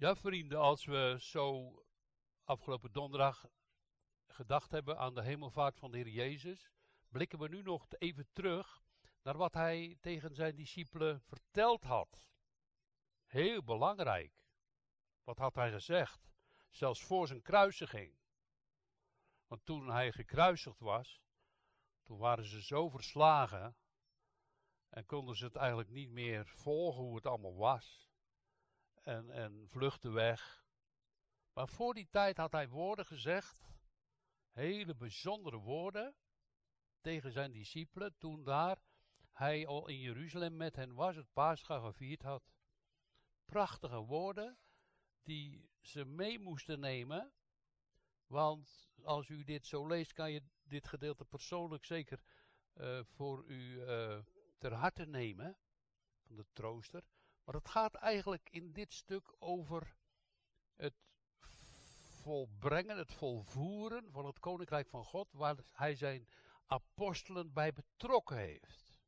Ja, vrienden, als we zo afgelopen donderdag gedacht hebben aan de hemelvaart van de Heer Jezus, blikken we nu nog even terug naar wat hij tegen zijn discipelen verteld had. Heel belangrijk. Wat had hij gezegd? Zelfs voor zijn kruisiging. Want toen hij gekruisigd was, toen waren ze zo verslagen en konden ze het eigenlijk niet meer volgen hoe het allemaal was. En, en vluchtten weg. Maar voor die tijd had hij woorden gezegd, hele bijzondere woorden, tegen zijn discipelen, toen daar hij al in Jeruzalem met hen was, het Pascha gevierd had. Prachtige woorden die ze mee moesten nemen, want als u dit zo leest, kan je dit gedeelte persoonlijk zeker uh, voor u uh, ter harte nemen, van de trooster. Maar het gaat eigenlijk in dit stuk over het volbrengen, het volvoeren van het koninkrijk van God, waar hij zijn apostelen bij betrokken heeft.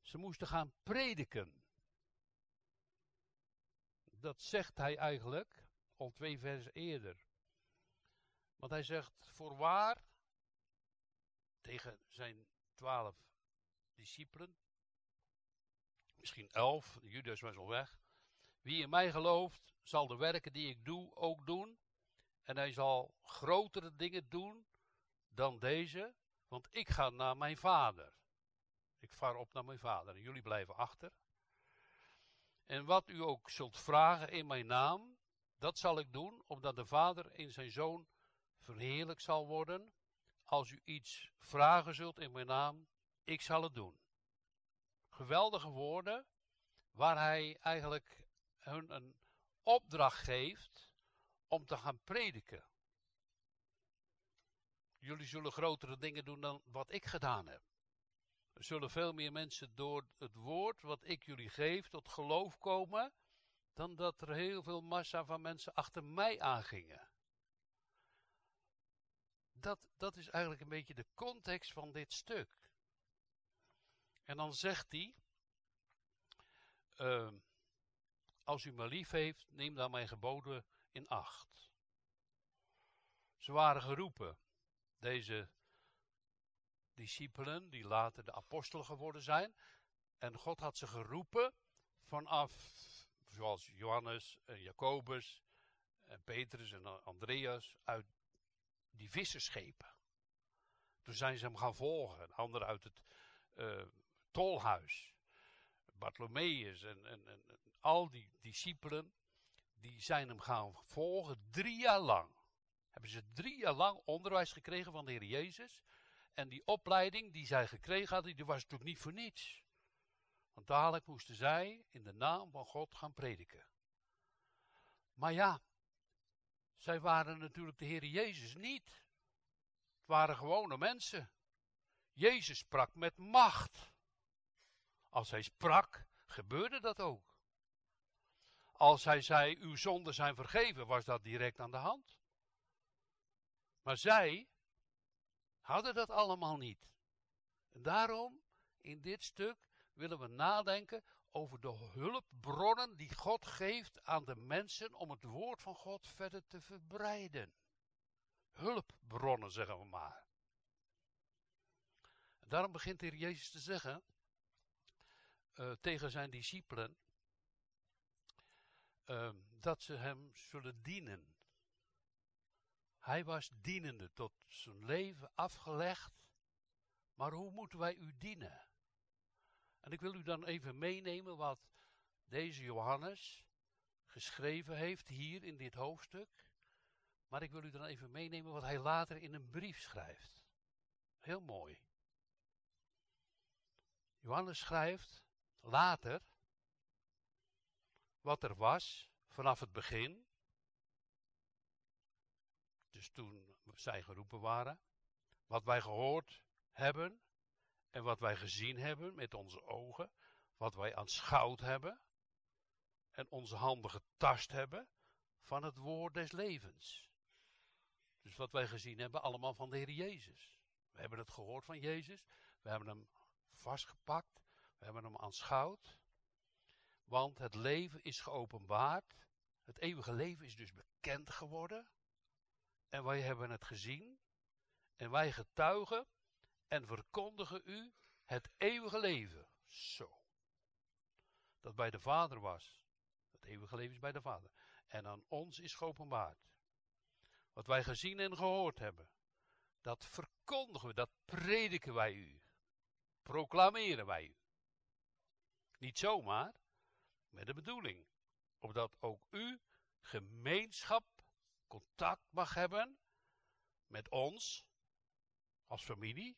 Ze moesten gaan prediken. Dat zegt hij eigenlijk al twee versen eerder. Want hij zegt, voorwaar, tegen zijn twaalf discipelen, misschien elf, Judas was al weg. Wie in mij gelooft, zal de werken die ik doe ook doen. En hij zal grotere dingen doen dan deze, want ik ga naar mijn vader. Ik vaar op naar mijn vader en jullie blijven achter. En wat u ook zult vragen in mijn naam, dat zal ik doen, omdat de vader in zijn zoon verheerlijk zal worden. Als u iets vragen zult in mijn naam, ik zal het doen. Geweldige woorden, waar hij eigenlijk hun een opdracht geeft om te gaan prediken. Jullie zullen grotere dingen doen dan wat ik gedaan heb. Er zullen veel meer mensen door het woord wat ik jullie geef tot geloof komen, dan dat er heel veel massa van mensen achter mij aangingen. Dat, dat is eigenlijk een beetje de context van dit stuk. En dan zegt hij, uh, als u me lief heeft, neem dan mijn geboden in acht. Ze waren geroepen, deze discipelen, die later de apostelen geworden zijn. En God had ze geroepen vanaf, zoals Johannes en Jacobus en Petrus en Andreas, uit die visserschepen. Toen zijn ze hem gaan volgen. Een ander uit het uh, tolhuis. Bartholomeus en, en, en, al die discipelen, die zijn hem gaan volgen drie jaar lang. Hebben ze drie jaar lang onderwijs gekregen van de Heer Jezus. En die opleiding die zij gekregen hadden, die was natuurlijk niet voor niets. Want dadelijk moesten zij in de naam van God gaan prediken. Maar ja, zij waren natuurlijk de Heer Jezus niet. Het waren gewone mensen. Jezus sprak met macht. Als hij sprak, gebeurde dat ook. Als hij zei, uw zonden zijn vergeven, was dat direct aan de hand. Maar zij hadden dat allemaal niet. En daarom, in dit stuk, willen we nadenken over de hulpbronnen die God geeft aan de mensen om het woord van God verder te verbreiden. Hulpbronnen, zeggen we maar. Daarom begint de Heer Jezus te zeggen uh, tegen zijn discipelen uh, dat ze hem zullen dienen. Hij was dienende tot zijn leven afgelegd. Maar hoe moeten wij u dienen? En ik wil u dan even meenemen wat deze Johannes geschreven heeft hier in dit hoofdstuk. Maar ik wil u dan even meenemen wat hij later in een brief schrijft. Heel mooi. Johannes schrijft later wat er was vanaf het begin. Dus toen zij geroepen waren. Wat wij gehoord hebben en wat wij gezien hebben met onze ogen, wat wij aanschouwd hebben en onze handen getast hebben van het woord des levens. Dus wat wij gezien hebben, allemaal van de Heer Jezus. We hebben het gehoord van Jezus, we hebben hem vastgepakt, we hebben hem aanschouwd, want het leven is geopenbaard, Het eeuwige leven is dus bekend geworden. En wij hebben het gezien. En wij getuigen en verkondigen u het eeuwige leven. Zo. Dat bij de Vader was. Het eeuwige leven is bij de Vader. En aan ons is geopenbaard. Wat wij gezien en gehoord hebben. Dat verkondigen we, dat prediken wij u. Proclameren wij u. Niet zomaar, met de bedoeling. Opdat ook u gemeenschap, contact mag hebben met ons als familie.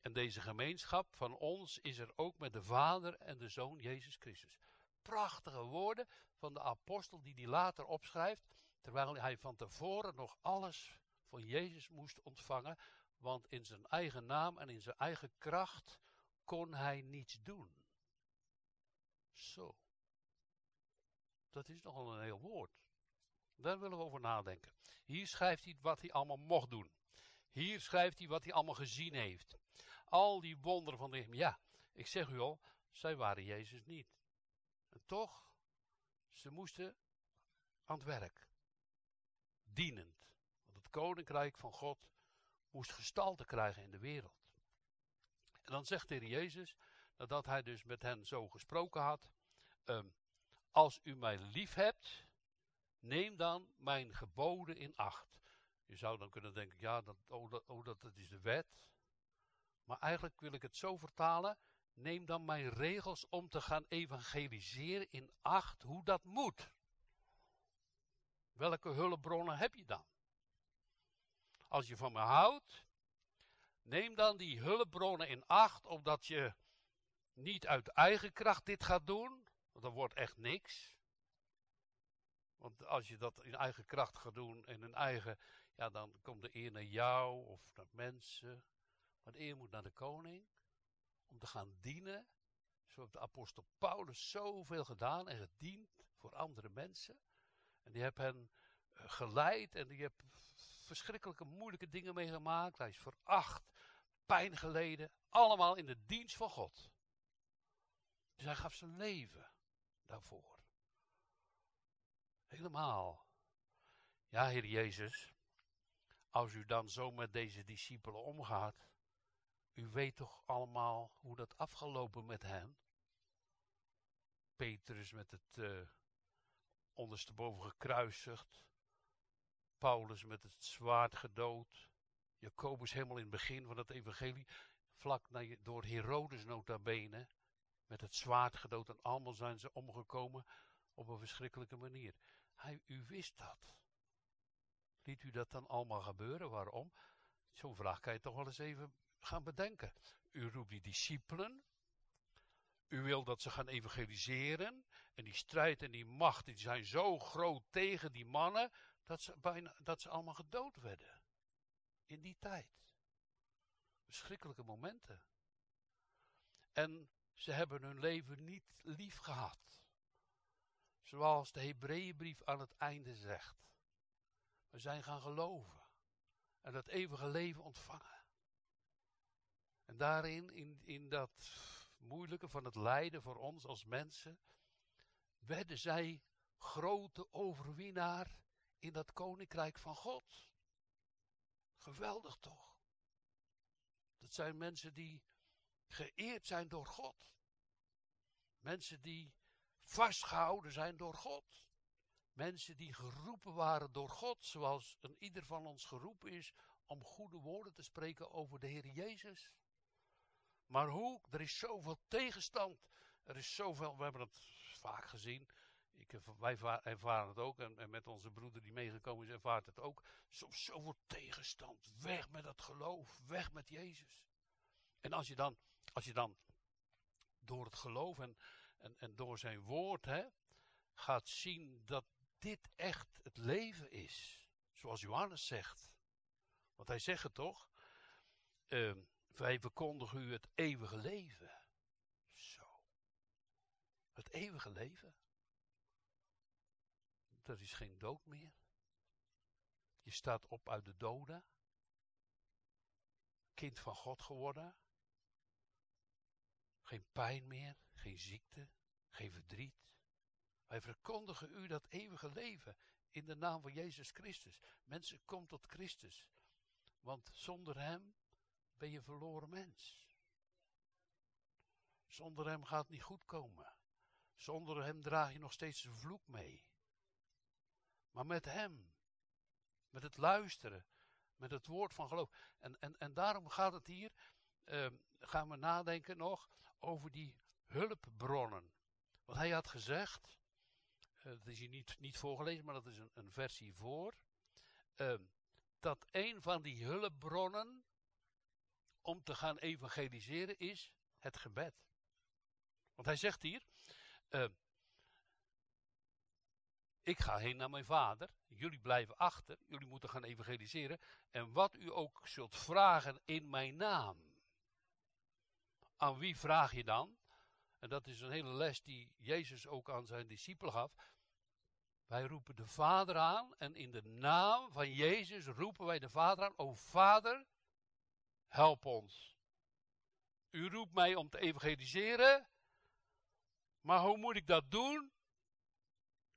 En deze gemeenschap van ons is er ook met de Vader en de Zoon Jezus Christus. Prachtige woorden van de apostel die die later opschrijft, terwijl hij van tevoren nog alles van Jezus moest ontvangen, want in zijn eigen naam en in zijn eigen kracht kon hij niets doen. Zo. Dat is nogal een heel woord. Daar willen we over nadenken. Hier schrijft hij wat hij allemaal mocht doen. Hier schrijft hij wat hij allemaal gezien heeft. Al die wonderen van hem. Ja, ik zeg u al, zij waren Jezus niet. En toch, ze moesten aan het werk. Dienend. Want het koninkrijk van God moest gestalte krijgen in de wereld. En dan zegt de Jezus, nadat hij dus met hen zo gesproken had, ehm, als u mij lief hebt, neem dan mijn geboden in acht. Je zou dan kunnen denken, ja, dat, oh, dat, oh, dat, dat is de wet. Maar eigenlijk wil ik het zo vertalen, neem dan mijn regels om te gaan evangeliseren in acht hoe dat moet. Welke hulpbronnen heb je dan? Als je van me houdt, neem dan die hulpbronnen in acht, omdat je niet uit eigen kracht dit gaat doen, want dan wordt echt niks. Want als je dat in eigen kracht gaat doen en in eigen, ja, dan komt de eer naar jou of naar mensen. Maar de eer moet naar de koning om te gaan dienen. Zo heeft de apostel Paulus zoveel gedaan en gediend voor andere mensen. En die hebben hen eh, geleid en die hebben verschrikkelijke moeilijke dingen meegemaakt. Hij is veracht, pijn geleden, allemaal in de dienst van God. Dus hij gaf zijn leven daarvoor. Helemaal. Ja, Heer Jezus, als u dan zo met deze discipelen omgaat, u weet toch allemaal hoe dat afgelopen met hen? Petrus met het uh, ondersteboven gekruisigd, Paulus met het zwaard gedood, Jacobus helemaal in het begin van het evangelie, vlak door Herodes nota bene, met het zwaard gedood en allemaal zijn ze omgekomen op een verschrikkelijke manier. Hij, u wist dat. Liet u dat dan allemaal gebeuren? Waarom? Zo'n vraag kan je toch wel eens even gaan bedenken. U roept die discipelen. U wil dat ze gaan evangeliseren. En die strijd en die macht die zijn zo groot tegen die mannen. Dat ze, bijna, dat ze allemaal gedood werden. In die tijd. Verschrikkelijke momenten. En ze hebben hun leven niet lief gehad. Zoals de Hebreeënbrief aan het einde zegt. We zijn gaan geloven. En dat eeuwige leven ontvangen. En daarin, in, in dat moeilijke van het lijden voor ons als mensen, werden zij grote overwinnaar in dat koninkrijk van God. Geweldig toch? Dat zijn mensen die geëerd zijn door God. Mensen die vastgehouden zijn door God. Mensen die geroepen waren door God, zoals een ieder van ons geroepen is om goede woorden te spreken over de Heer Jezus. Maar hoe? Er is zoveel tegenstand. Er is zoveel, we hebben het vaak gezien. Ik, wij ervaren het ook en, en, met onze broeder die meegekomen is ervaart het ook. Soms zoveel tegenstand. Weg met het geloof. Weg met Jezus. En als je dan, als je dan door het geloof en, en, en door zijn woord hè, gaat zien dat dit echt het leven is. Zoals Johannes zegt. Want hij zegt het toch? Uh, wij verkondigen u het eeuwige leven. Zo. Het eeuwige leven. Er is geen dood meer. Je staat op uit de doden. Kind van God geworden. Geen pijn meer, geen ziekte, geen verdriet. Wij verkondigen u dat eeuwige leven in de naam van Jezus Christus. Mensen, kom tot Christus. Want zonder Hem ben je verloren mens. Zonder Hem gaat het niet goed komen. Zonder Hem draag je nog steeds een vloek mee. Maar met Hem, met het luisteren, met het woord van geloof. En, en, en daarom gaat het hier, uh, gaan we nadenken nog over die hulpbronnen. Want hij had gezegd, uh, dat is hier niet, niet voorgelezen, maar dat is een, een versie voor, uh, dat een van die hulpbronnen om te gaan evangeliseren is het gebed. Want hij zegt hier, uh, ik ga heen naar mijn vader, jullie blijven achter, jullie moeten gaan evangeliseren. En wat u ook zult vragen in mijn naam. Aan wie vraag je dan? En dat is een hele les die Jezus ook aan zijn discipelen gaf. Wij roepen de Vader aan en in de naam van Jezus roepen wij de Vader aan. O Vader, help ons. U roept mij om te evangeliseren, maar hoe moet ik dat doen?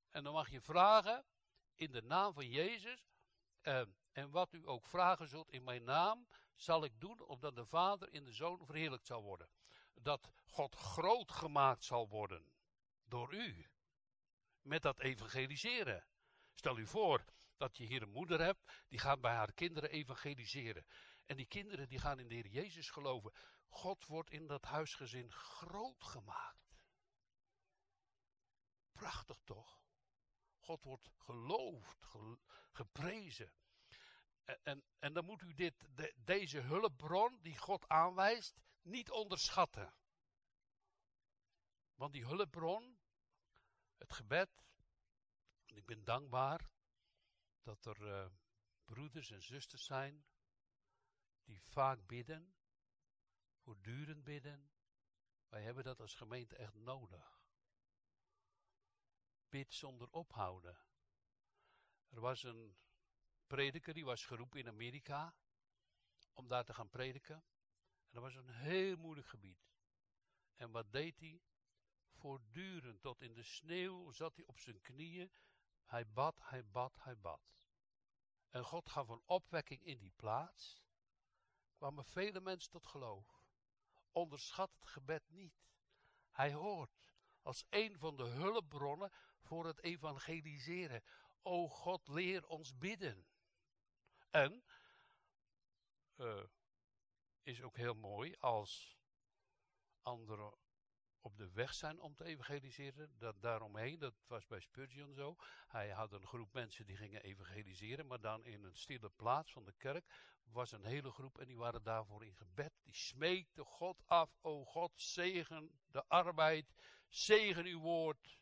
En dan mag je vragen in de naam van Jezus. Uh, en wat u ook vragen zult in mijn naam, zal ik doen, opdat de Vader in de Zoon verheerlijkt zal worden. Dat God groot gemaakt zal worden door u. Met dat evangeliseren. Stel u voor dat je hier een moeder hebt, die gaat bij haar kinderen evangeliseren. En die kinderen die gaan in de Heer Jezus geloven. God wordt in dat huisgezin groot gemaakt. Prachtig toch? God wordt geloofd, geprezen. En, en, dan moet u dit, de, deze hulpbron die God aanwijst niet onderschatten. Want die hulpbron, het gebed, en ik ben dankbaar dat er uh, broeders en zusters zijn die vaak bidden, voortdurend bidden. Wij hebben dat als gemeente echt nodig bid zonder ophouden. Er was een prediker, die was geroepen in Amerika om daar te gaan prediken. En dat was een heel moeilijk gebied. En wat deed hij? Voortdurend, tot in de sneeuw zat hij op zijn knieën. Hij bad, hij bad, hij bad. En God gaf een opwekking in die plaats. Kwamen vele mensen tot geloof. Onderschat het gebed niet. Hij hoort als een van de hulpbronnen voor het evangeliseren. O God, leer ons bidden. En uh, is ook heel mooi als anderen op de weg zijn om te evangeliseren. Dat daaromheen, dat was bij Spurgeon zo. Hij had een groep mensen die gingen evangeliseren, maar dan in een stille plaats van de kerk was een hele groep en die waren daarvoor in gebed. Die smeekte God af, o God, zegen de arbeid, zegen uw woord.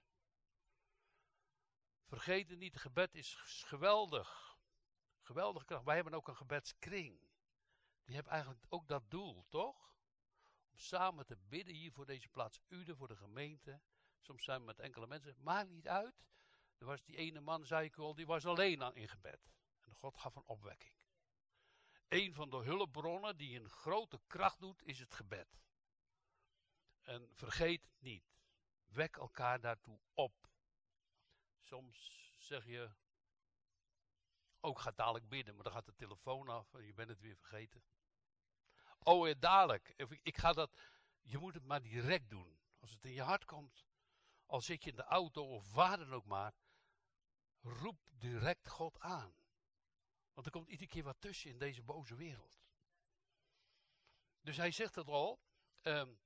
Vergeet het niet, gebed is geweldig. Geweldige kracht. Wij hebben ook een gebedskring. Die hebben eigenlijk ook dat doel, toch? Om samen te bidden hier voor deze plaats. Uden voor de gemeente. Soms zijn we met enkele mensen. Maakt niet uit. Er was die ene man, zei ik al, die was alleen aan in gebed. En God gaf een opwekking. Een van de hulpbronnen die een grote kracht doet, is het gebed. En vergeet niet. Wek elkaar daartoe op. Soms zeg je, ook oh, ga dadelijk bidden, maar dan gaat de telefoon af en je bent het weer vergeten. Oh, ja, dadelijk. Ik ga dat, je moet het maar direct doen. Als het in je hart komt, al zit je in de auto of waar dan ook maar, roep direct God aan. Want er komt iedere keer wat tussen in deze boze wereld. Dus hij zegt het al, um,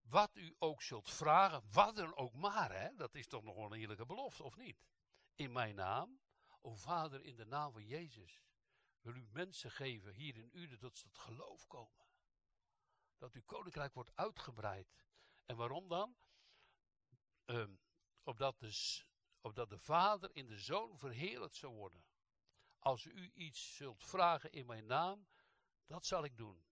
wat u ook zult vragen, wat dan ook maar, hè, dat is toch nog een heerlijke belofte, of niet? In mijn naam, o Vader, in de naam van Jezus, wil u mensen geven hier in u dat ze tot geloof komen. Dat uw koninkrijk wordt uitgebreid. En waarom dan? Um, opdat, de, opdat de Vader in de Zoon verheerlijkt zou worden. Als u iets zult vragen in mijn naam, dat zal ik doen.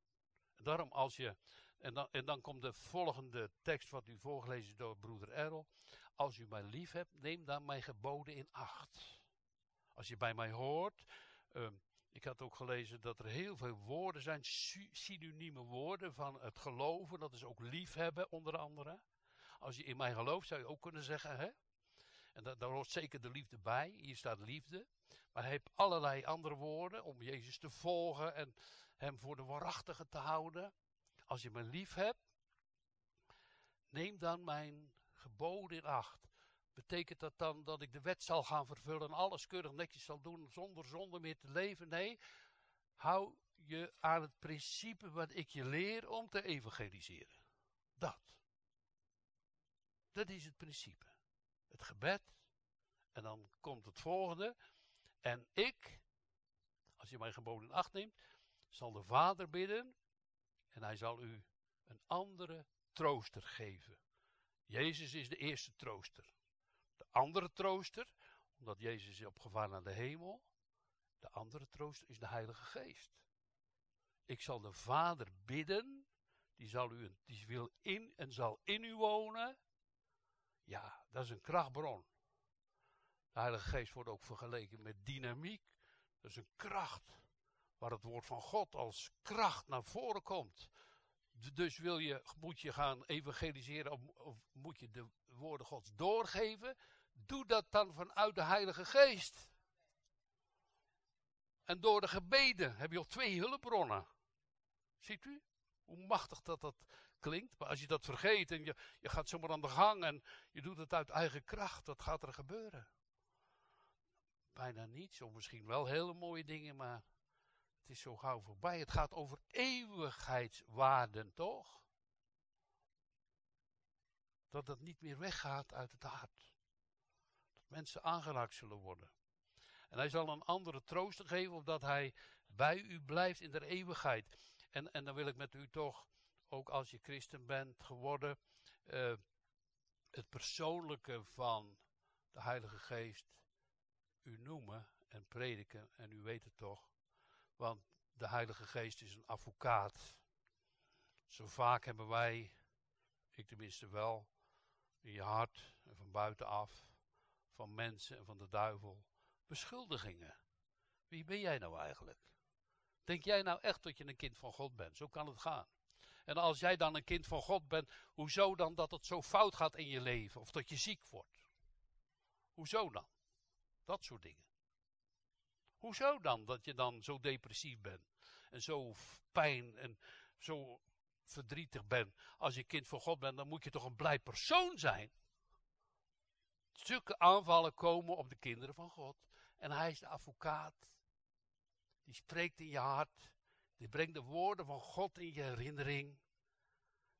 En daarom als je en dan, en dan komt de volgende tekst wat u voorgelezen door broeder Errol. Als u mij lief hebt, neem dan mijn geboden in acht. Als je bij mij hoort. Uh, ik had ook gelezen dat er heel veel woorden zijn, synonieme woorden van het geloven. Dat is ook liefhebben onder andere. Als je in mij gelooft zou je ook kunnen zeggen, hè? En daar, daar hoort zeker de liefde bij. Hier staat liefde. Maar hij heeft allerlei andere woorden om Jezus te volgen en hem voor de waarachtige te houden. Als je me lief hebt, neem dan mijn geboden in acht. Betekent dat dan dat ik de wet zal gaan vervullen en alles keurig netjes zal doen zonder zonde meer te leven? Nee, hou je aan het principe wat ik je leer om te evangeliseren. Dat. Dat is het principe. Het gebed. En dan komt het volgende. En ik, als je mijn geboden in acht neemt, zal de Vader bidden. En hij zal u een andere trooster geven. Jezus is de eerste trooster. De andere trooster, omdat Jezus is opgevaren naar de hemel. De andere trooster is de Heilige Geest. Ik zal de Vader bidden. Die, zal u, die wil in en zal in u wonen. Ja, dat is een krachtbron. De Heilige Geest wordt ook vergeleken met dynamiek. Dat is een kracht. Waar het woord van God als kracht naar voren komt. Dus wil je, moet je gaan evangeliseren of, moet je de woorden Gods doorgeven? Doe dat dan vanuit de Heilige Geest. En door de gebeden heb je al twee hulpbronnen. Ziet u? Hoe machtig dat dat klinkt. Maar als je dat vergeet en je, je gaat zomaar aan de gang en je doet het uit eigen kracht, wat gaat er gebeuren? Bijna niets, of misschien wel hele mooie dingen, maar het is zo gauw voorbij. Het gaat over eeuwigheidswaarden, toch? Dat het niet meer weggaat uit het hart. Dat mensen aangeraakt zullen worden. En hij zal een andere troost geven, opdat hij bij u blijft in de eeuwigheid. En, en dan wil ik met u toch, ook als je christen bent geworden, uh, het persoonlijke van de Heilige Geest u noemen en prediken. En u weet het toch, want de Heilige Geest is een advocaat. Zo vaak hebben wij, ik tenminste wel, in je hart en van buitenaf, van mensen en van de duivel, beschuldigingen. Wie ben jij nou eigenlijk? Denk jij nou echt dat je een kind van God bent? Zo kan het gaan. En als jij dan een kind van God bent, hoezo dan dat het zo fout gaat in je leven? Of dat je ziek wordt? Hoezo dan? Dat soort dingen. Hoezo dan dat je dan zo depressief bent? En zo pijn en zo verdrietig bent. Als je kind van God bent, dan moet je toch een blij persoon zijn? Zulke aanvallen komen op de kinderen van God. En hij is de advocaat. Die spreekt in je hart. Die brengt de woorden van God in je herinnering.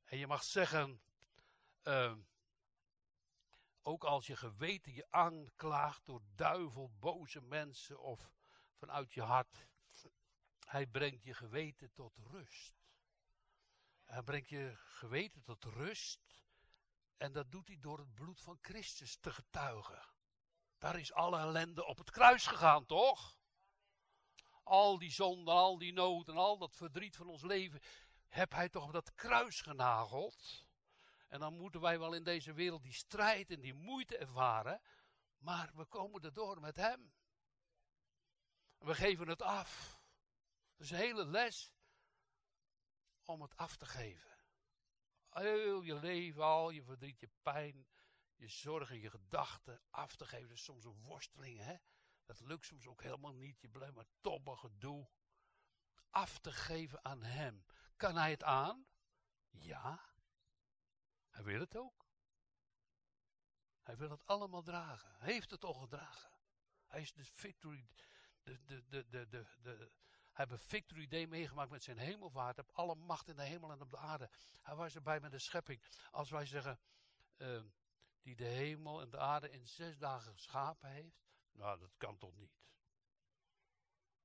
En je mag zeggen, uh, ook als je geweten je aanklaagt door duivel, boze mensen of vanuit je hart. Hij brengt je geweten tot rust. Hij brengt je geweten tot rust. En dat doet hij door het bloed van Christus te getuigen. Daar is alle ellende op het kruis gegaan, toch? Al die zonde, al die nood en al dat verdriet van ons leven, heb hij toch op dat kruis genageld. En dan moeten wij wel in deze wereld die strijd en die moeite ervaren, maar we komen erdoor met hem. We geven het af. Dat is een hele les om het af te geven. Heel je leven, al je verdriet, je pijn, je zorgen, je gedachten af te geven. Dat is soms een worsteling, hè. Dat lukt soms ook helemaal niet. Je blijft maar tobben, gedoe. Af te geven aan hem. Kan hij het aan? Ja. Hij wil het ook. Hij wil het allemaal dragen. Hij heeft het al gedragen. Hij is de victory, de, de, de, de, de, hij heeft een victory day meegemaakt met zijn hemelvaart. Heeft alle macht in de hemel en op de aarde. Hij was erbij met de schepping. Als wij zeggen, uh, die de hemel en de aarde in zes dagen geschapen heeft. Nou, dat kan toch niet.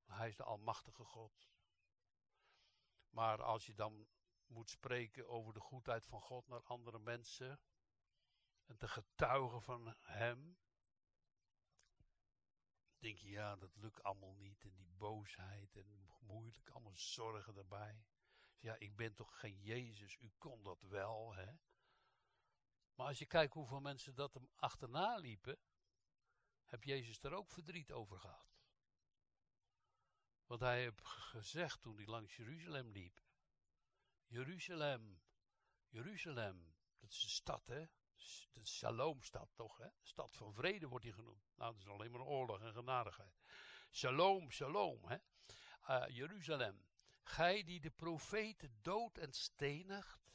Hij is de almachtige God. Maar als je dan moet spreken over de goedheid van God naar andere mensen. En te getuigen van Hem denk je, ja, dat lukt allemaal niet. En die boosheid en moeilijk, allemaal zorgen erbij. Ja, ik ben toch geen Jezus, u kon dat wel, hè. Maar als je kijkt hoeveel mensen dat hem achterna liepen, heb Jezus er ook verdriet over gehad. Want hij heeft gezegd toen hij langs Jeruzalem liep. Jeruzalem, Jeruzalem, dat is een stad hè, De Shalomstad toch, hè? Stad van vrede wordt die genoemd. Nou, dat is alleen maar oorlog en genadigheid. Shalom, shalom, hè? Uh, Jeruzalem, gij die de profeten dood en stenigt.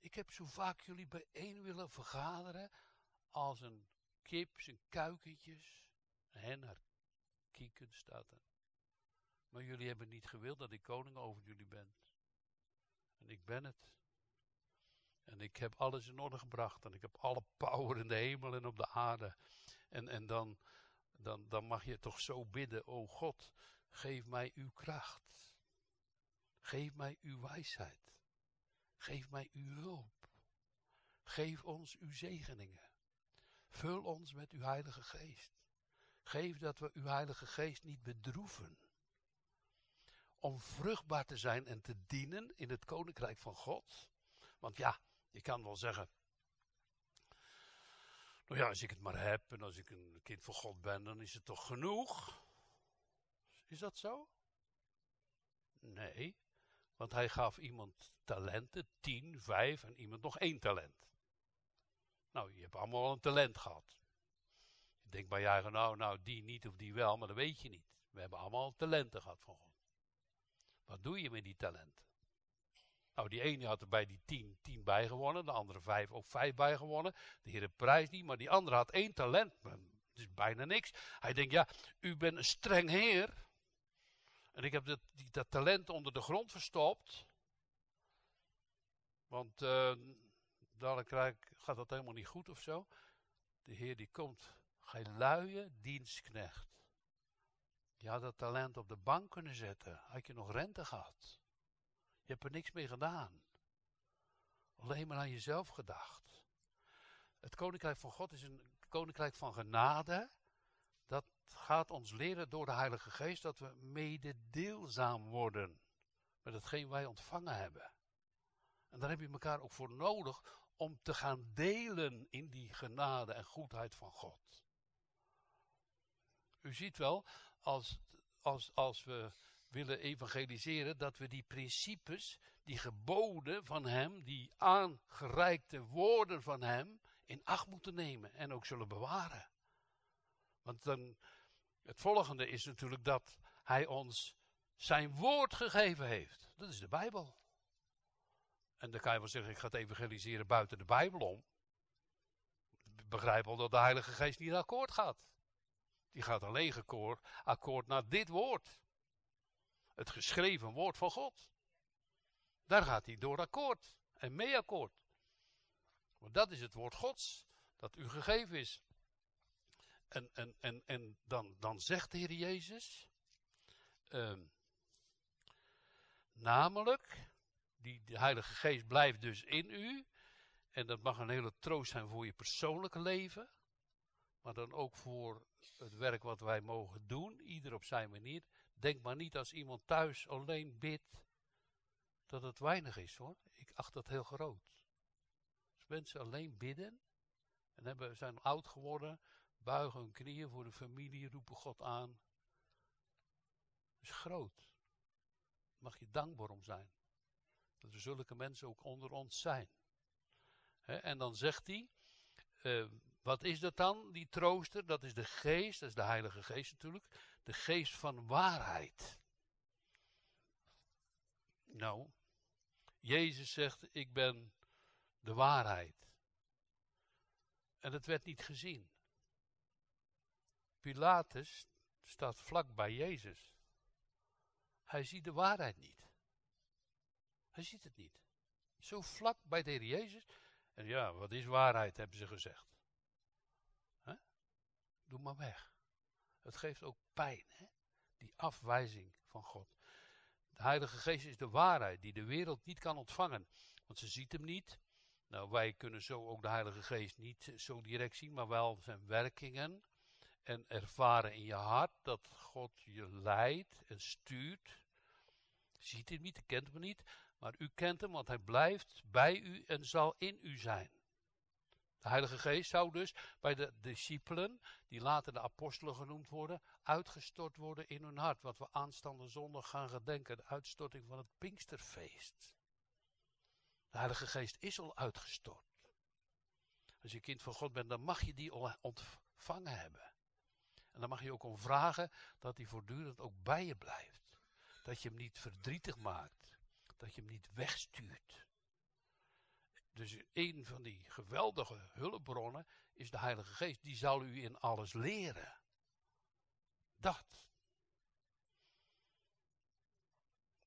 Ik heb zo vaak jullie bijeen willen vergaderen als een kip zijn kuikentjes. Hen haar kieken staat er. Maar jullie hebben niet gewild dat ik koning over jullie ben. En ik ben het. En ik heb alles in orde gebracht. En ik heb alle power in de hemel en op de aarde. En, en dan, dan, dan mag je toch zo bidden. O God, geef mij uw kracht. Geef mij uw wijsheid. Geef mij uw hulp. Geef ons uw zegeningen. Vul ons met uw Heilige Geest. Geef dat we uw Heilige Geest niet bedroeven. Om vruchtbaar te zijn en te dienen in het Koninkrijk van God. Want ja, je kan wel zeggen. Nou ja, als ik het maar heb en als ik een kind van God ben, dan is het toch genoeg? Is dat zo? Nee, want hij gaf iemand talenten, tien, vijf en iemand nog één talent. Nou, je hebt allemaal al een talent gehad. Je denkt bij je nou, nou, die niet of die wel, maar dat weet je niet. We hebben allemaal talenten gehad van God. Wat doe je met die talenten? Nou, die ene had er bij die tien, tien bij gewonnen, de andere vijf ook vijf bij gewonnen. De heer prijs niet, maar die andere had één talent. is bijna niks. Hij denkt, ja, u bent een streng heer. En ik heb dat, dat talent onder de grond verstopt. Want uh, dadelijk krijg, gaat dat helemaal niet goed of zo. De Heer die komt, gij luie dienstknecht. Je had dat talent op de bank kunnen zetten. Had je nog rente gehad. Je hebt er niks mee gedaan. Alleen maar aan jezelf gedacht. Het koninkrijk van God is een koninkrijk van genade. Dat gaat ons leren door de Heilige Geest dat we mededeelzaam worden met hetgeen wij ontvangen hebben. En daar heb je elkaar ook voor nodig om te gaan delen in die genade en goedheid van God. U ziet wel, als, als, als we willen evangeliseren, dat we die principes, die geboden van Hem, die aangereikte woorden van Hem, in acht moeten nemen en ook zullen bewaren. Want dan, het volgende is natuurlijk dat Hij ons zijn woord gegeven heeft. Dat is de Bijbel. En dan kan je wel zeggen, ik ga het evangeliseren buiten de Bijbel om. Begrijp al dat de Heilige Geest niet akkoord gaat. Die gaat alleen akkoord, akkoord naar dit woord. Het geschreven woord van God. Daar gaat hij door akkoord en mee akkoord. Want dat is het woord Gods dat u gegeven is. En, en, en, en dan, dan zegt de Heer Jezus, uh, namelijk, die, de Heilige Geest blijft dus in u. En dat mag een hele troost zijn voor je persoonlijke leven. Maar dan ook voor het werk wat wij mogen doen, ieder op zijn manier. Denk maar niet als iemand thuis alleen bidt, dat het weinig is hoor. Ik acht dat heel groot. Als mensen alleen bidden en hebben, zijn oud geworden, buigen hun knieën voor de familie, roepen God aan. Dat is groot. Daar mag je dankbaar om zijn. Dat er zulke mensen ook onder ons zijn. en dan zegt hij, uh, wat is dat dan, die trooster? Dat is de geest, dat is de Heilige Geest natuurlijk, de geest van waarheid. Nou, Jezus zegt, ik ben de waarheid. En het werd niet gezien. Pilatus staat vlak bij Jezus. Hij ziet de waarheid niet. Hij ziet het niet. Zo vlak bij de Heer Jezus. En ja, wat is waarheid, hebben ze gezegd. Doe maar weg. Het geeft ook pijn, hè? die afwijzing van God. De Heilige Geest is de waarheid die de wereld niet kan ontvangen. Want ze ziet hem niet. Nou, wij kunnen zo ook de Heilige Geest niet zo direct zien, maar wel zijn werkingen. En ervaren in je hart dat God je leidt en stuurt. Ziet hem niet, kent hem niet. Maar u kent hem, want hij blijft bij u en zal in u zijn. De Heilige Geest zou dus bij de discipelen, die later de apostelen genoemd worden, uitgestort worden in hun hart. Wat we aanstaande zondag gaan gedenken, de uitstorting van het Pinksterfeest. De Heilige Geest is al uitgestort. Als je kind van God bent, dan mag je die ontvangen hebben. En dan mag je ook om vragen dat hij voortdurend ook bij je blijft. Dat je hem niet verdrietig maakt. Dat je hem niet wegstuurt. Dus een van die geweldige hulpbronnen is de Heilige Geest. Die zal u in alles leren. Dat.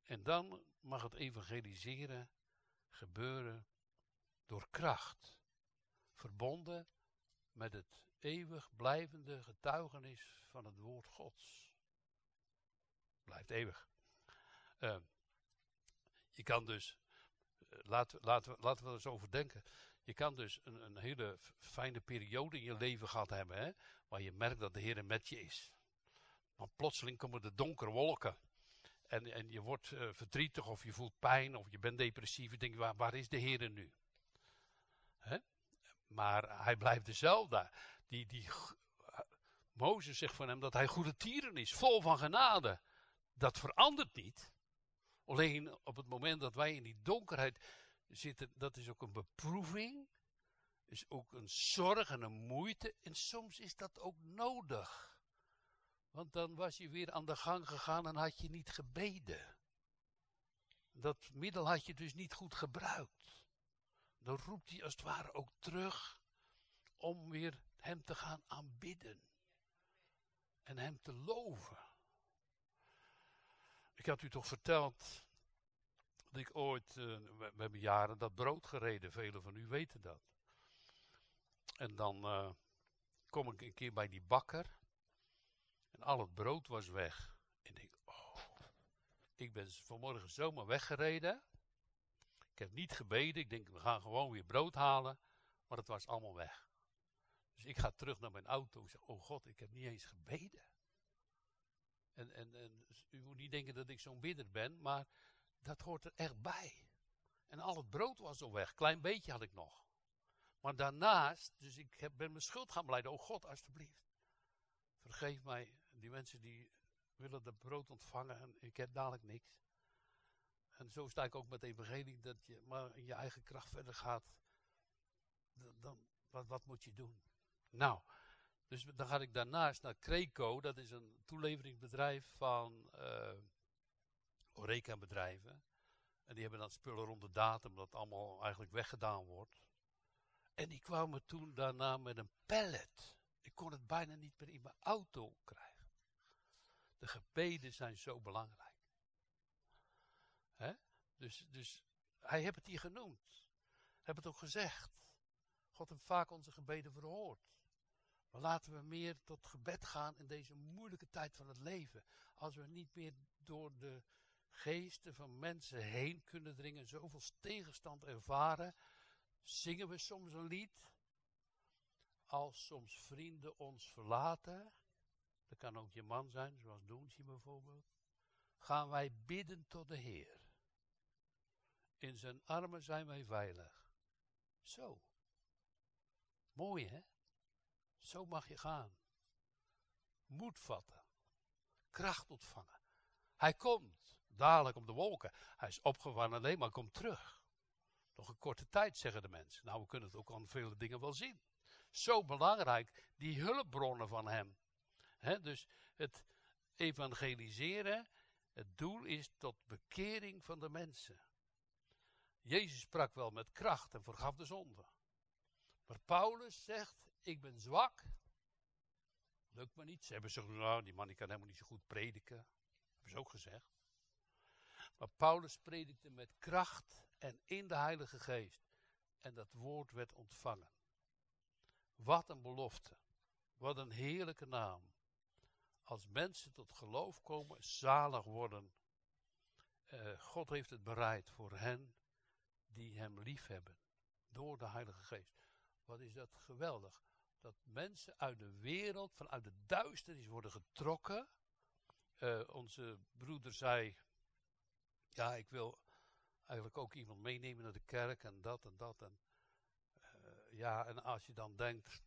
En dan mag het evangeliseren gebeuren door kracht. Verbonden met het eeuwig blijvende getuigenis van het woord Gods. Blijft eeuwig. Uh, je kan dus, laten, laten, laten we eens over denken. Je kan dus een, een hele fijne periode in je leven gehad hebben, hè, waar je merkt dat de Heer met je is. Maar plotseling komen de donkere wolken. En, en je wordt uh, verdrietig of je voelt pijn of je bent depressief. Je denkt, waar, waar is de Heer nu? Hè? Maar hij blijft dezelfde. Die, die, Mozes zegt van hem dat hij goede tieren is, vol van genade. Dat verandert niet. Alleen op het moment dat wij in die donkerheid zitten, dat is ook een beproeving. Is ook een zorg en een moeite. En soms is dat ook nodig. Want dan was je weer aan de gang gegaan en had je niet gebeden. Dat middel had je dus niet goed gebruikt. Dan roept hij als het ware ook terug om weer hem te gaan aanbidden. En hem te loven. Ik had u toch verteld dat ik ooit, uh, we, hebben jaren dat brood gereden, velen van u weten dat. En dan uh, kom ik een keer bij die bakker en al het brood was weg. En ik denk, oh, ik ben vanmorgen zomaar weggereden. Ik heb niet gebeden, ik denk we gaan gewoon weer brood halen, maar het was allemaal weg. Dus ik ga terug naar mijn auto en zeg, oh God, ik heb niet eens gebeden. En, en, en u moet niet denken dat ik zo'n bidder ben, maar dat hoort er echt bij. En al het brood was al weg, klein beetje had ik nog. Maar daarnaast, dus ik heb, ben mijn schuld gaan beleiden. Oh God, alstublieft. Vergeef mij, die mensen die willen dat brood ontvangen en ik heb dadelijk niks. En zo sta ik ook met de evangelie, dat je maar in je eigen kracht verder gaat. Dan, wat, wat moet je doen? Nou, dus dan ga ik daarnaast naar Creco, dat is een toeleveringsbedrijf van uh, Oreca-bedrijven. En die hebben dan spullen rond de datum, dat allemaal eigenlijk weggedaan wordt. En die kwamen toen daarna met een pallet. Ik kon het bijna niet meer in mijn auto krijgen. De gebeden zijn zo belangrijk. Hè? Dus, dus hij heeft het hier genoemd. Heb het ook gezegd. God heeft vaak onze gebeden verhoord. Maar laten we meer tot gebed gaan in deze moeilijke tijd van het leven. Als we niet meer door de geesten van mensen heen kunnen dringen, zoveel tegenstand ervaren, zingen we soms een lied. Als soms vrienden ons verlaten, dat kan ook je man zijn, zoals Doensje bijvoorbeeld, gaan wij bidden tot de Heer. In zijn armen zijn wij veilig. Zo. Mooi hè? Zo mag je gaan. Moed vatten. Kracht ontvangen. Hij komt dadelijk op de wolken. Hij is opgevangen alleen, maar komt terug. Nog een korte tijd, zeggen de mensen. Nou, we kunnen het ook aan vele dingen wel zien. Zo belangrijk, die hulpbronnen van hem. dus het evangeliseren, het doel is tot bekering van de mensen. Jezus sprak wel met kracht en vergaf de zonde. Maar Paulus zegt, ik ben zwak. Lukt me niet. Ze hebben gezegd, nou, die man die kan helemaal niet zo goed prediken. Hebben ze ook gezegd. Maar Paulus predikte met kracht en in de Heilige Geest. En dat woord werd ontvangen. Wat een belofte. Wat een heerlijke naam. Als mensen tot geloof komen, zalig worden. Uh, God heeft het bereid voor hen die hem lief hebben. Door de Heilige Geest. Wat is dat geweldig. Dat mensen uit de wereld, vanuit de duisternis worden getrokken. Uh, onze broeder zei, ja ik wil eigenlijk ook iemand meenemen naar de kerk en dat en dat. En, uh, ja, en als je dan denkt,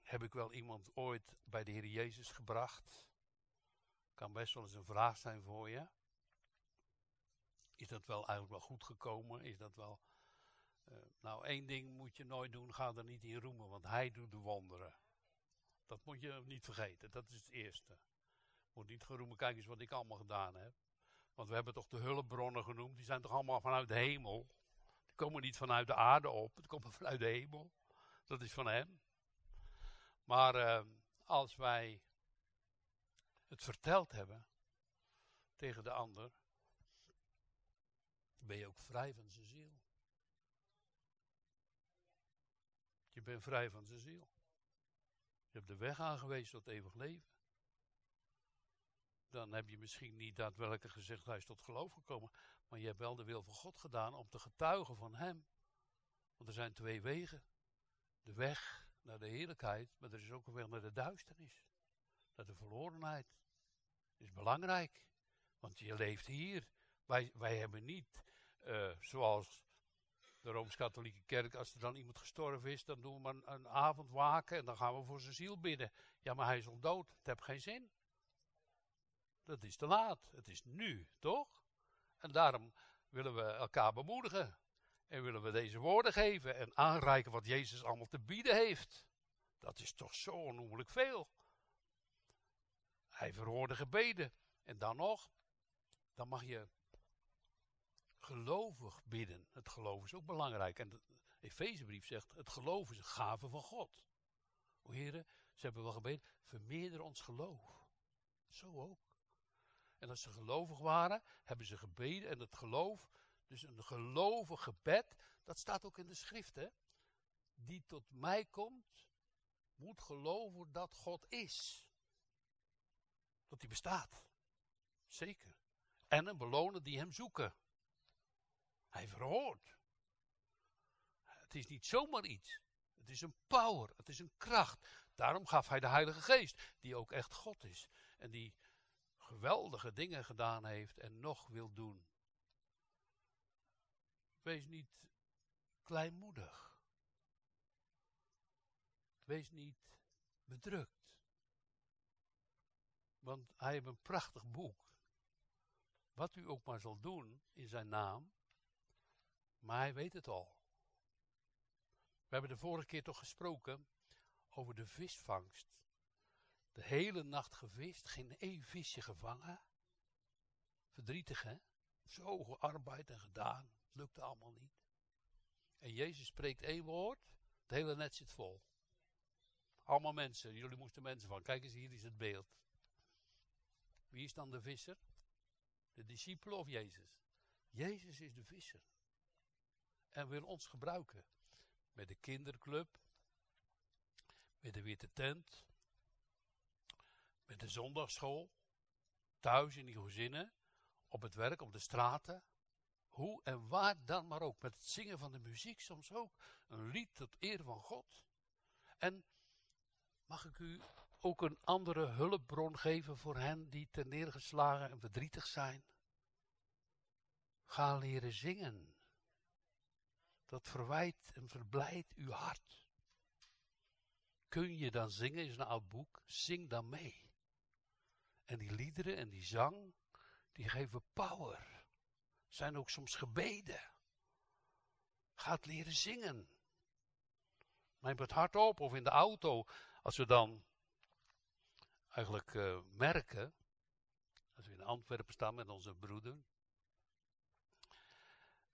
heb ik wel iemand ooit bij de Heer Jezus gebracht? Kan best wel eens een vraag zijn voor je. Is dat wel eigenlijk wel goed gekomen? Is dat wel Uh, nou, één ding moet je nooit doen, ga er niet in roemen, want hij doet de wonderen. Dat moet je niet vergeten, dat is het eerste. Moet niet geroemen, kijk eens wat ik allemaal gedaan heb. Want we hebben toch de hulpbronnen genoemd, die zijn toch allemaal vanuit de hemel. Die komen niet vanuit de aarde op, die komen vanuit de hemel. Dat is van hem. Maar uh, als wij het verteld hebben tegen de ander, ben je ook vrij van zijn ziel. Je bent vrij van zijn ziel. Je hebt de weg aangewezen tot eeuwig leven. Dan heb je misschien niet daadwerkelijk gezegd hij is tot geloof gekomen. Maar je hebt wel de wil van God gedaan om te getuigen van hem. Want er zijn twee wegen. De weg naar de heerlijkheid, maar er is ook een weg naar de duisternis. Naar de verlorenheid. Dat is belangrijk. Want je leeft hier. Wij, wij hebben niet, uh, zoals de Rooms-Katholieke Kerk, als er dan iemand gestorven is, dan doen we een, avond waken en dan gaan we voor zijn ziel bidden. Ja, maar hij is al dood. Het heeft geen zin. Dat is te laat. Het is nu, toch? En daarom willen we elkaar bemoedigen. En willen we deze woorden geven en aanreiken wat Jezus allemaal te bieden heeft. Dat is toch zo onnoemelijk veel. Hij verhoorde gebeden. En dan nog, dan mag je gelovig bidden. Het geloof is ook belangrijk. En de Efezebrief zegt, het geloof is een gave van God. O heren, ze hebben wel gebeden, vermeerder ons geloof. Zo ook. En als ze gelovig waren, hebben ze gebeden en het geloof, dus een gelovig gebed, dat staat ook in de schrift, hè. Die tot mij komt, moet geloven dat God is. Dat hij bestaat. Zeker. En een belonen die hem zoeken. Hij verhoort. Het is niet zomaar iets. Het is een power. Het is een kracht. Daarom gaf hij de Heilige Geest, die ook echt God is. En die geweldige dingen gedaan heeft en nog wil doen. Wees niet kleinmoedig. Wees niet bedrukt. Want hij heeft een prachtig boek. Wat u ook maar zal doen in zijn naam. Maar hij weet het al. We hebben de vorige keer toch gesproken over de visvangst. De hele nacht gevist, geen één visje gevangen. Verdrietig hè? Zo gearbeid en gedaan. Het lukte allemaal niet. En Jezus spreekt één woord. Het hele net zit vol. Allemaal mensen. Jullie moesten mensen van. Kijk eens, hier is het beeld. Wie is dan de visser? De discipelen of Jezus? Jezus is de visser. En wil ons gebruiken. Met de kinderclub. Met de witte tent. Met de zondagschool. Thuis in die gezinnen. Op het werk, op de straten. Hoe en waar dan maar ook. Met het zingen van de muziek soms ook. Een lied tot eer van God. En mag ik u ook een andere hulpbron geven voor hen die ter neergeslagen en verdrietig zijn? Ga leren zingen. Dat verwijt en verblijdt uw hart. Kun je dan zingen, is een oud boek, zing dan mee. En die liederen en die zang, die geven power. Zijn ook soms gebeden. Gaat leren zingen. Neem het hart op of in de auto, als we dan eigenlijk uh, merken, als we in Antwerpen staan met onze broeder,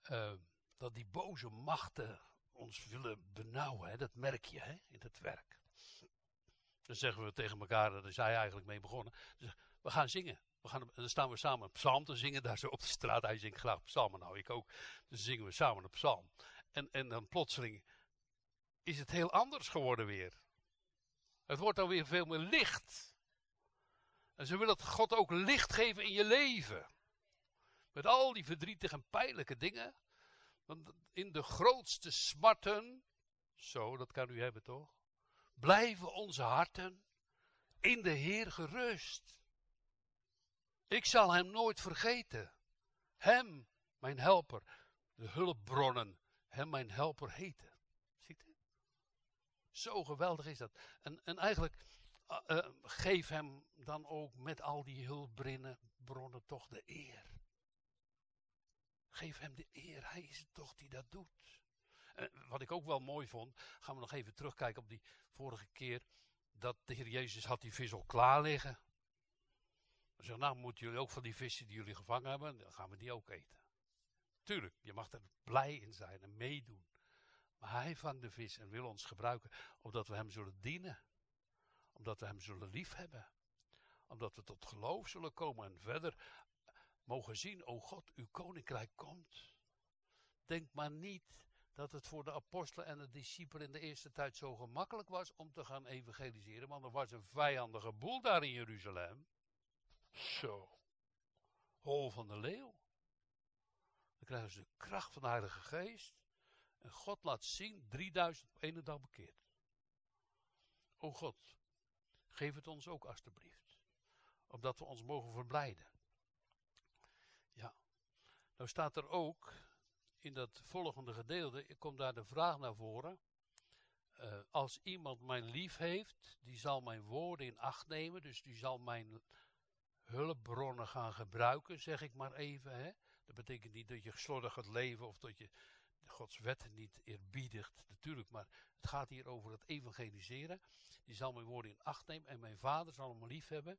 uh, dat die boze machten ons willen benauwen. Hè? Dat merk je hè? in het werk. Dan zeggen we tegen elkaar, daar is hij eigenlijk mee begonnen. Dus we gaan zingen. We gaan, dan staan we samen een psalm te zingen, daar zo op de straat. Hij zingt graag psalmen, nou ik ook. Dus zingen we samen een psalm. En, en dan plotseling is het heel anders geworden weer. Het wordt dan weer veel meer licht. En ze willen dat God ook licht geven in je leven. Met al die verdrietige en pijnlijke dingen. Want in de grootste smarten, zo, dat kan u hebben toch? Blijven onze harten in de Heer gerust. Ik zal hem nooit vergeten. Hem, mijn helper, de hulpbronnen, hem mijn helper heten. Ziet u? Zo geweldig is dat. En, en eigenlijk, uh, geef hem dan ook met al die hulpbronnen bronnen toch de eer. Geef hem de eer, hij is het toch die dat doet. wat ik ook wel mooi vond, gaan we nog even terugkijken op die vorige keer, dat de Heer Jezus had die vis al klaar liggen. Hij nou moeten jullie ook van die vissen die jullie gevangen hebben, dan gaan we die ook eten. Tuurlijk, je mag er blij in zijn en meedoen. Maar hij vangt de vis en wil ons gebruiken, omdat we hem zullen dienen. Omdat we hem zullen liefhebben. Omdat we tot geloof zullen komen en verder mogen zien, o God, uw koninkrijk komt. Denk maar niet dat het voor de apostelen en de discipelen in de eerste tijd zo gemakkelijk was om te gaan evangeliseren, want er was een vijandige boel daar in Jeruzalem. Zo. Hol van de leeuw. Dan krijgen ze de kracht van de Heilige Geest. En God laat zien, 3000 op één dag bekeerd. O God, geef het ons ook alstublieft. Opdat we ons mogen verblijden. Nou staat er ook in dat volgende gedeelte, komt daar de vraag naar voren. Uh, als iemand mijn lief heeft, die zal mijn woorden in acht nemen, dus die zal mijn hulpbronnen gaan gebruiken, zeg ik maar even. Hè? Dat betekent niet dat je slordig gaat leven of dat je Gods wetten niet eerbiedigt, natuurlijk, maar het gaat hier over het evangeliseren. Die zal mijn woorden in acht nemen en mijn vader zal hem lief hebben.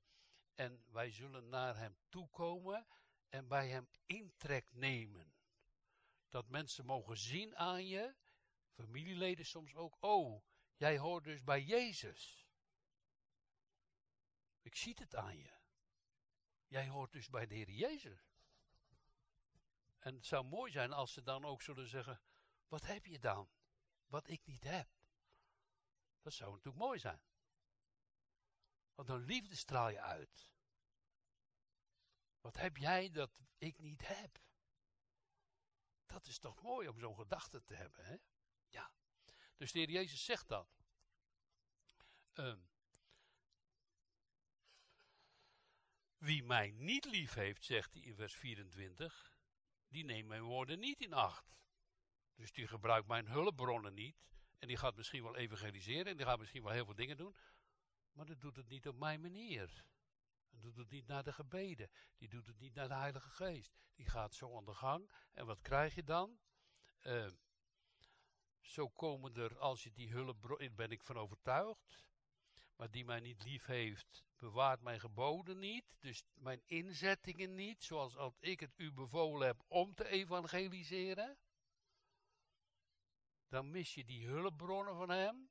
En wij zullen naar hem toekomen en bij hem intrek nemen. Dat mensen mogen zien aan je, familieleden soms ook, oh, jij hoort dus bij Jezus. Ik zie het aan je. Jij hoort dus bij de Heer Jezus. En het zou mooi zijn als ze dan ook zullen zeggen: Wat heb je dan? Wat ik niet heb. Dat zou natuurlijk mooi zijn. Want een liefde straal je uit. Wat heb jij dat ik niet heb? Dat is toch mooi om zo'n gedachte te hebben, hè? Ja. Dus de Heer Jezus zegt dat. Um, wie mij niet lief heeft, zegt hij in vers 24, die neemt mijn woorden niet in acht. Dus die gebruikt mijn hulpbronnen niet. En die gaat misschien wel evangeliseren en die gaat misschien wel heel veel dingen doen. Maar dat doet het niet op mijn manier. Die doet het niet naar de gebeden. Die doet het niet naar de Heilige Geest. Die gaat zo aan de gang. En wat krijg je dan? Uh, zo komen er, als je die hulpbron, ben ik van overtuigd. Maar die mij niet lief heeft, bewaart mijn geboden niet, dus mijn inzettingen niet, zoals als ik het u bevolen heb om te evangeliseren. Dan mis je die hulpbronnen van hem.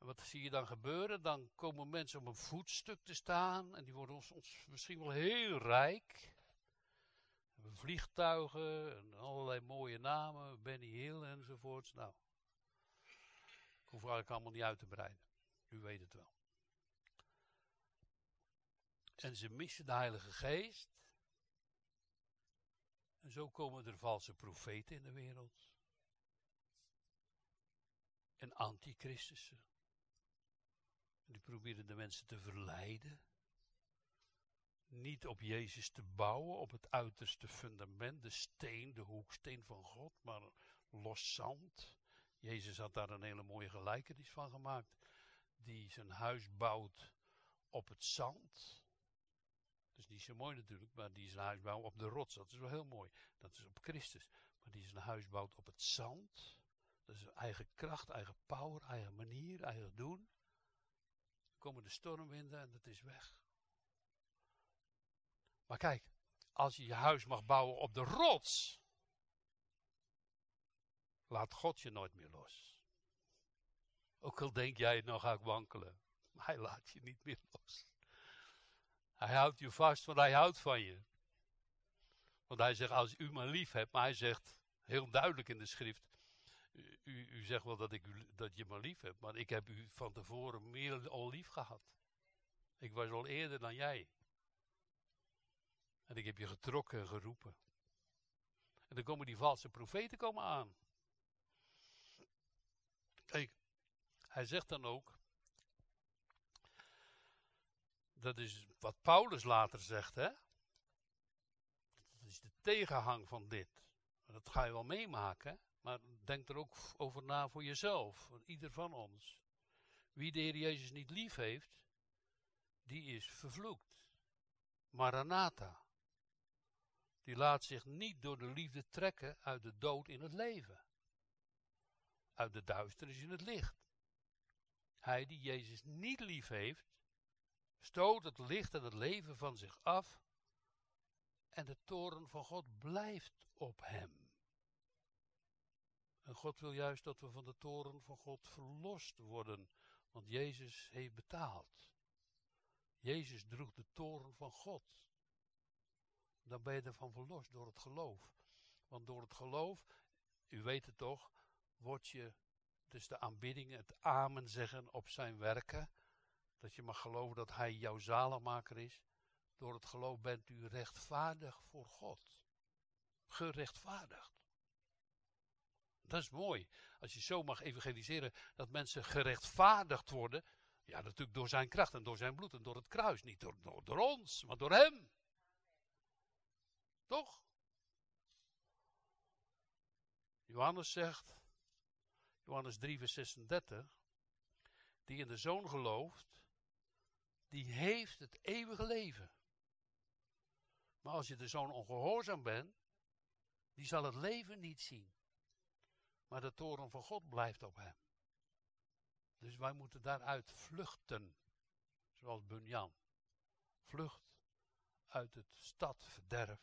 En wat zie je dan gebeuren? Dan komen mensen op een voetstuk te staan en die worden ons, misschien wel heel rijk. Vliegtuigen en allerlei mooie namen, Benny Hill enzovoorts. Nou, ik hoef eigenlijk allemaal niet uit te breiden. U weet het wel. En ze missen de Heilige Geest. En zo komen er valse profeten in de wereld. En antichristussen. Die proberen de mensen te verleiden. Niet op Jezus te bouwen, op het uiterste fundament, de steen, de hoeksteen van God, maar los zand. Jezus had daar een hele mooie gelijkenis van gemaakt. Die zijn huis bouwt op het zand. Dat is niet zo mooi natuurlijk, maar die zijn huis bouwt op de rots. Dat is wel heel mooi. Dat is op Christus. Maar die zijn huis bouwt op het zand. Dat is eigen kracht, eigen power, eigen manier, eigen doen. Komen de stormwinden en dat is weg. Maar kijk, als je je huis mag bouwen op de rots, laat God je nooit meer los. Ook al denk jij, nog ga ik wankelen. Maar hij laat je niet meer los. Hij houdt je vast, want hij houdt van je. Want hij zegt, als u me lief hebt, maar hij zegt heel duidelijk in de schrift, u, u zegt wel dat, ik u, dat je me lief hebt, maar ik heb u van tevoren meer al lief gehad. Ik was al eerder dan jij. En ik heb je getrokken en geroepen. En dan komen die valse profeten komen aan. Kijk, hij zegt dan ook, dat is wat Paulus later zegt, hè? Dat is de tegenhang van dit. Dat ga je wel meemaken, maar denk er ook over na voor jezelf, voor ieder van ons. Wie de Heer Jezus niet lief heeft, die is vervloekt. Maranatha. Die laat zich niet door de liefde trekken uit de dood in het leven. uit de duisternis in het licht. Hij die Jezus niet lief heeft, stoot het licht en het leven van zich af en de toren van God blijft op hem. En God wil juist dat we van de toren van God verlost worden, want Jezus heeft betaald. Jezus droeg de toren van God. Dan ben je ervan verlost door het geloof. Want door het geloof, u weet het toch, word je dus de aanbidding, het amen zeggen op zijn werken. Dat je mag geloven dat hij jouw zaligmaker is. Door het geloof bent u rechtvaardig voor God. Gerechtvaardigd. Dat is mooi. Als je zo mag evangeliseren, dat mensen gerechtvaardigd worden. Ja, natuurlijk door zijn kracht en door zijn bloed en door het kruis. Niet door, door, ons, maar door hem. Toch? Johannes zegt, Johannes 3, vers 36, die in de Zoon gelooft, die heeft het eeuwige leven. Maar als je de Zoon ongehoorzaam bent, die zal het leven niet zien. Maar de toren van God blijft op hem. Dus wij moeten daaruit vluchten. Zoals Bunyan. Vlucht uit het stadverderf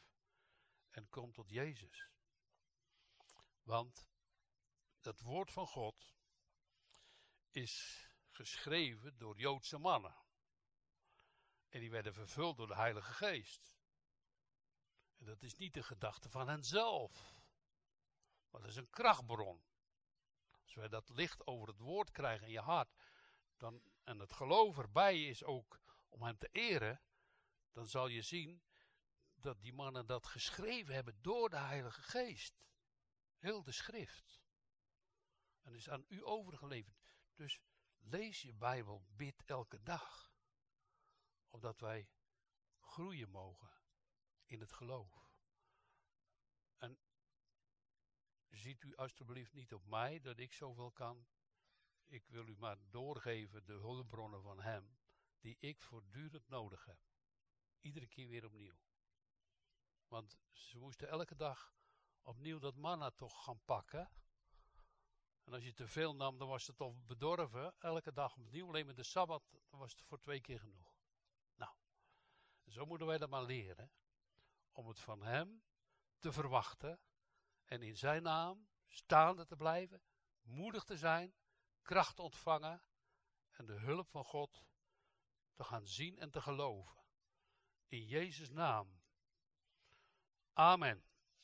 en kom tot Jezus. Want het woord van God is geschreven door Joodse mannen. En die werden vervuld door de Heilige Geest. En dat is niet de gedachte van henzelf. Maar dat is een krachtbron. Als wij dat licht over het woord krijgen in je hart, dan, en het geloof erbij is ook om hem te eren, dan zal je zien dat die mannen dat geschreven hebben door de Heilige Geest. Heel de schrift. En is aan u overgeleverd. Dus lees je Bijbel, bid elke dag. Opdat wij groeien mogen in het geloof. En ziet u alstublieft niet op mij dat ik zoveel kan. Ik wil u maar doorgeven de hulpbronnen van Hem, die ik voortdurend nodig heb. Iedere keer weer opnieuw. Want ze moesten elke dag opnieuw dat manna toch gaan pakken. En als je te veel nam, dan was het toch bedorven. Elke dag opnieuw, alleen met de Sabbat, dan was het voor twee keer genoeg. Nou, zo moeten wij dat maar leren. Om het van Hem te verwachten. En in Zijn naam staande te blijven. Moedig te zijn. Kracht ontvangen. En de hulp van God te gaan zien en te geloven. In Jezus' naam. Amen.